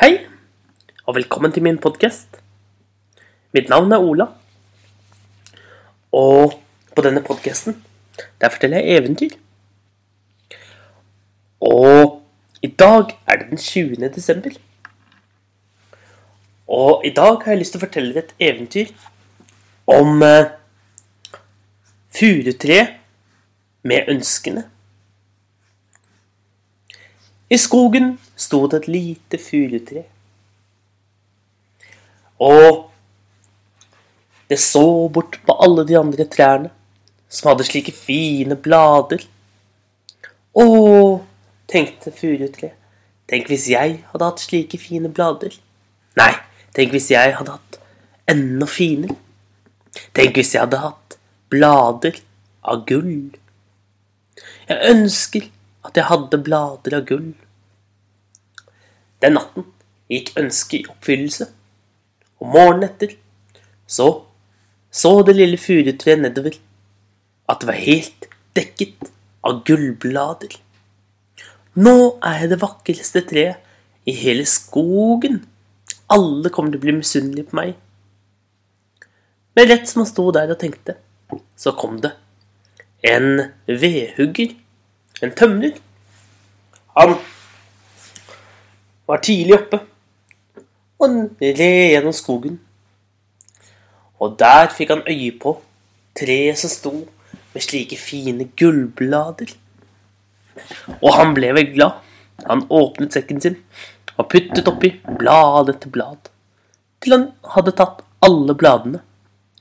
Hei, og velkommen til min podkast. Mitt navn er Ola. Og på denne podkasten forteller jeg eventyr. Og i dag er det den 20. desember. Og i dag har jeg lyst til å fortelle dere et eventyr om uh, furutre med ønskene. I skogen sto det et lite furutre. Og det så bort på alle de andre trærne som hadde slike fine blader. Å, tenkte furutreet. Tenk hvis jeg hadde hatt slike fine blader. Nei, tenk hvis jeg hadde hatt enda finere. Tenk hvis jeg hadde hatt blader av gull. Jeg ønsker at jeg hadde blader av gull. Den natten gikk ønsket i oppfyllelse, og morgenen etter så så det lille furutreet nedover at det var helt dekket av gullblader. Nå er jeg det vakreste treet i hele skogen. Alle kommer til å bli misunnelige på meg. Men rett som han sto der og tenkte, så kom det en vedhugger en tømrer. Han var tidlig oppe og red gjennom skogen. Og der fikk han øye på treet som sto med slike fine gullblader. Og han ble vel glad. Han åpnet sekken sin og puttet oppi blad etter blad, til han hadde tatt alle bladene.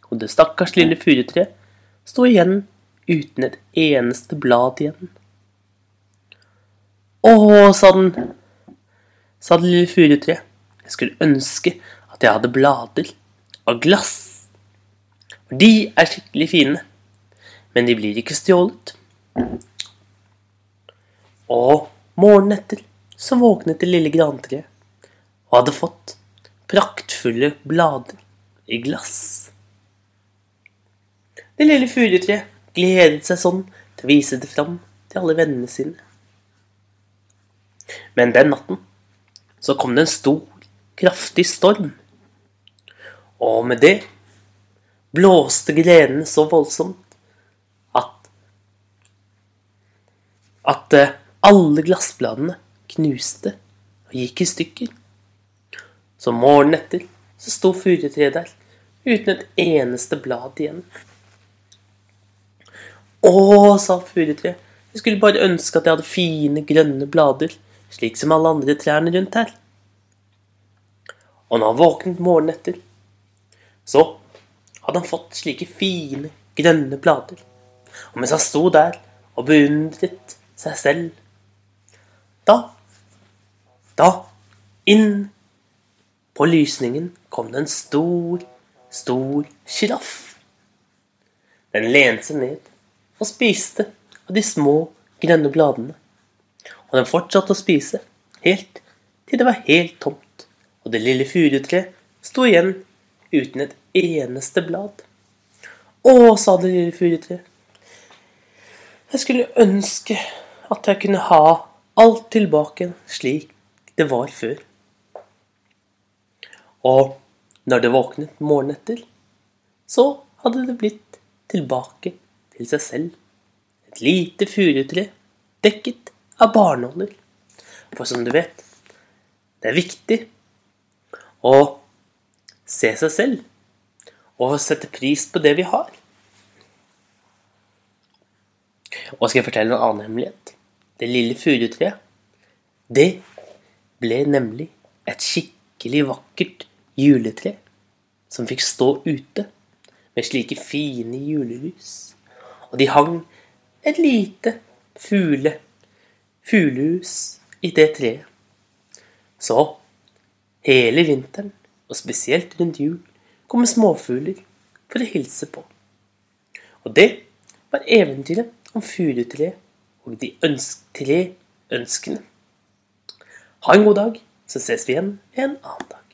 Og det stakkars lille furutreet sto igjen uten et eneste blad igjen. Å, sa den, sa det lille furutreet. Jeg skulle ønske at jeg hadde blader av glass. For de er skikkelig fine, men de blir ikke stjålet. Og morgenen etter så våknet det lille grantreet og hadde fått praktfulle blader i glass. Det lille furutreet gledet seg sånn til å vise det fram til alle vennene sine. Men den natten så kom det en stor, kraftig storm. Og med det blåste grenene så voldsomt at at eh, alle glassbladene knuste og gikk i stykker. Så morgenen etter så sto furutreet der uten et eneste blad igjen. Å, sa furutreet, jeg skulle bare ønske at jeg hadde fine, grønne blader slik som alle andre trærne rundt her. Og når han våknet morgenen etter, så hadde han fått slike fine, grønne blader. Og mens han sto der og beundret seg selv, da Da, inn på lysningen, kom det en stor, stor sjiraff. Den lente seg ned og spiste av de små, grønne bladene og den fortsatte å spise, helt til det var helt tomt, og det lille furutreet sto igjen uten et eneste blad. Å, sa det lille furutreet, jeg skulle ønske at jeg kunne ha alt tilbake slik det var før. Og når det våknet morgenen etter, så hadde det blitt tilbake til seg selv. Et lite furutre dekket av barneånder. For som du vet, det er viktig å se seg selv og sette pris på det vi har. Og skal jeg fortelle en annen hemmelighet? Det lille furutreet, det ble nemlig et skikkelig vakkert juletre som fikk stå ute med slike fine julelys. Og de hang et lite fugle fuglehus i det treet. Så hele vinteren, og spesielt rundt jul, kommer småfugler for å hilse på. Og det var eventyret om furutreet og de ønsk tre ønskene. Ha en god dag, så ses vi igjen en annen dag.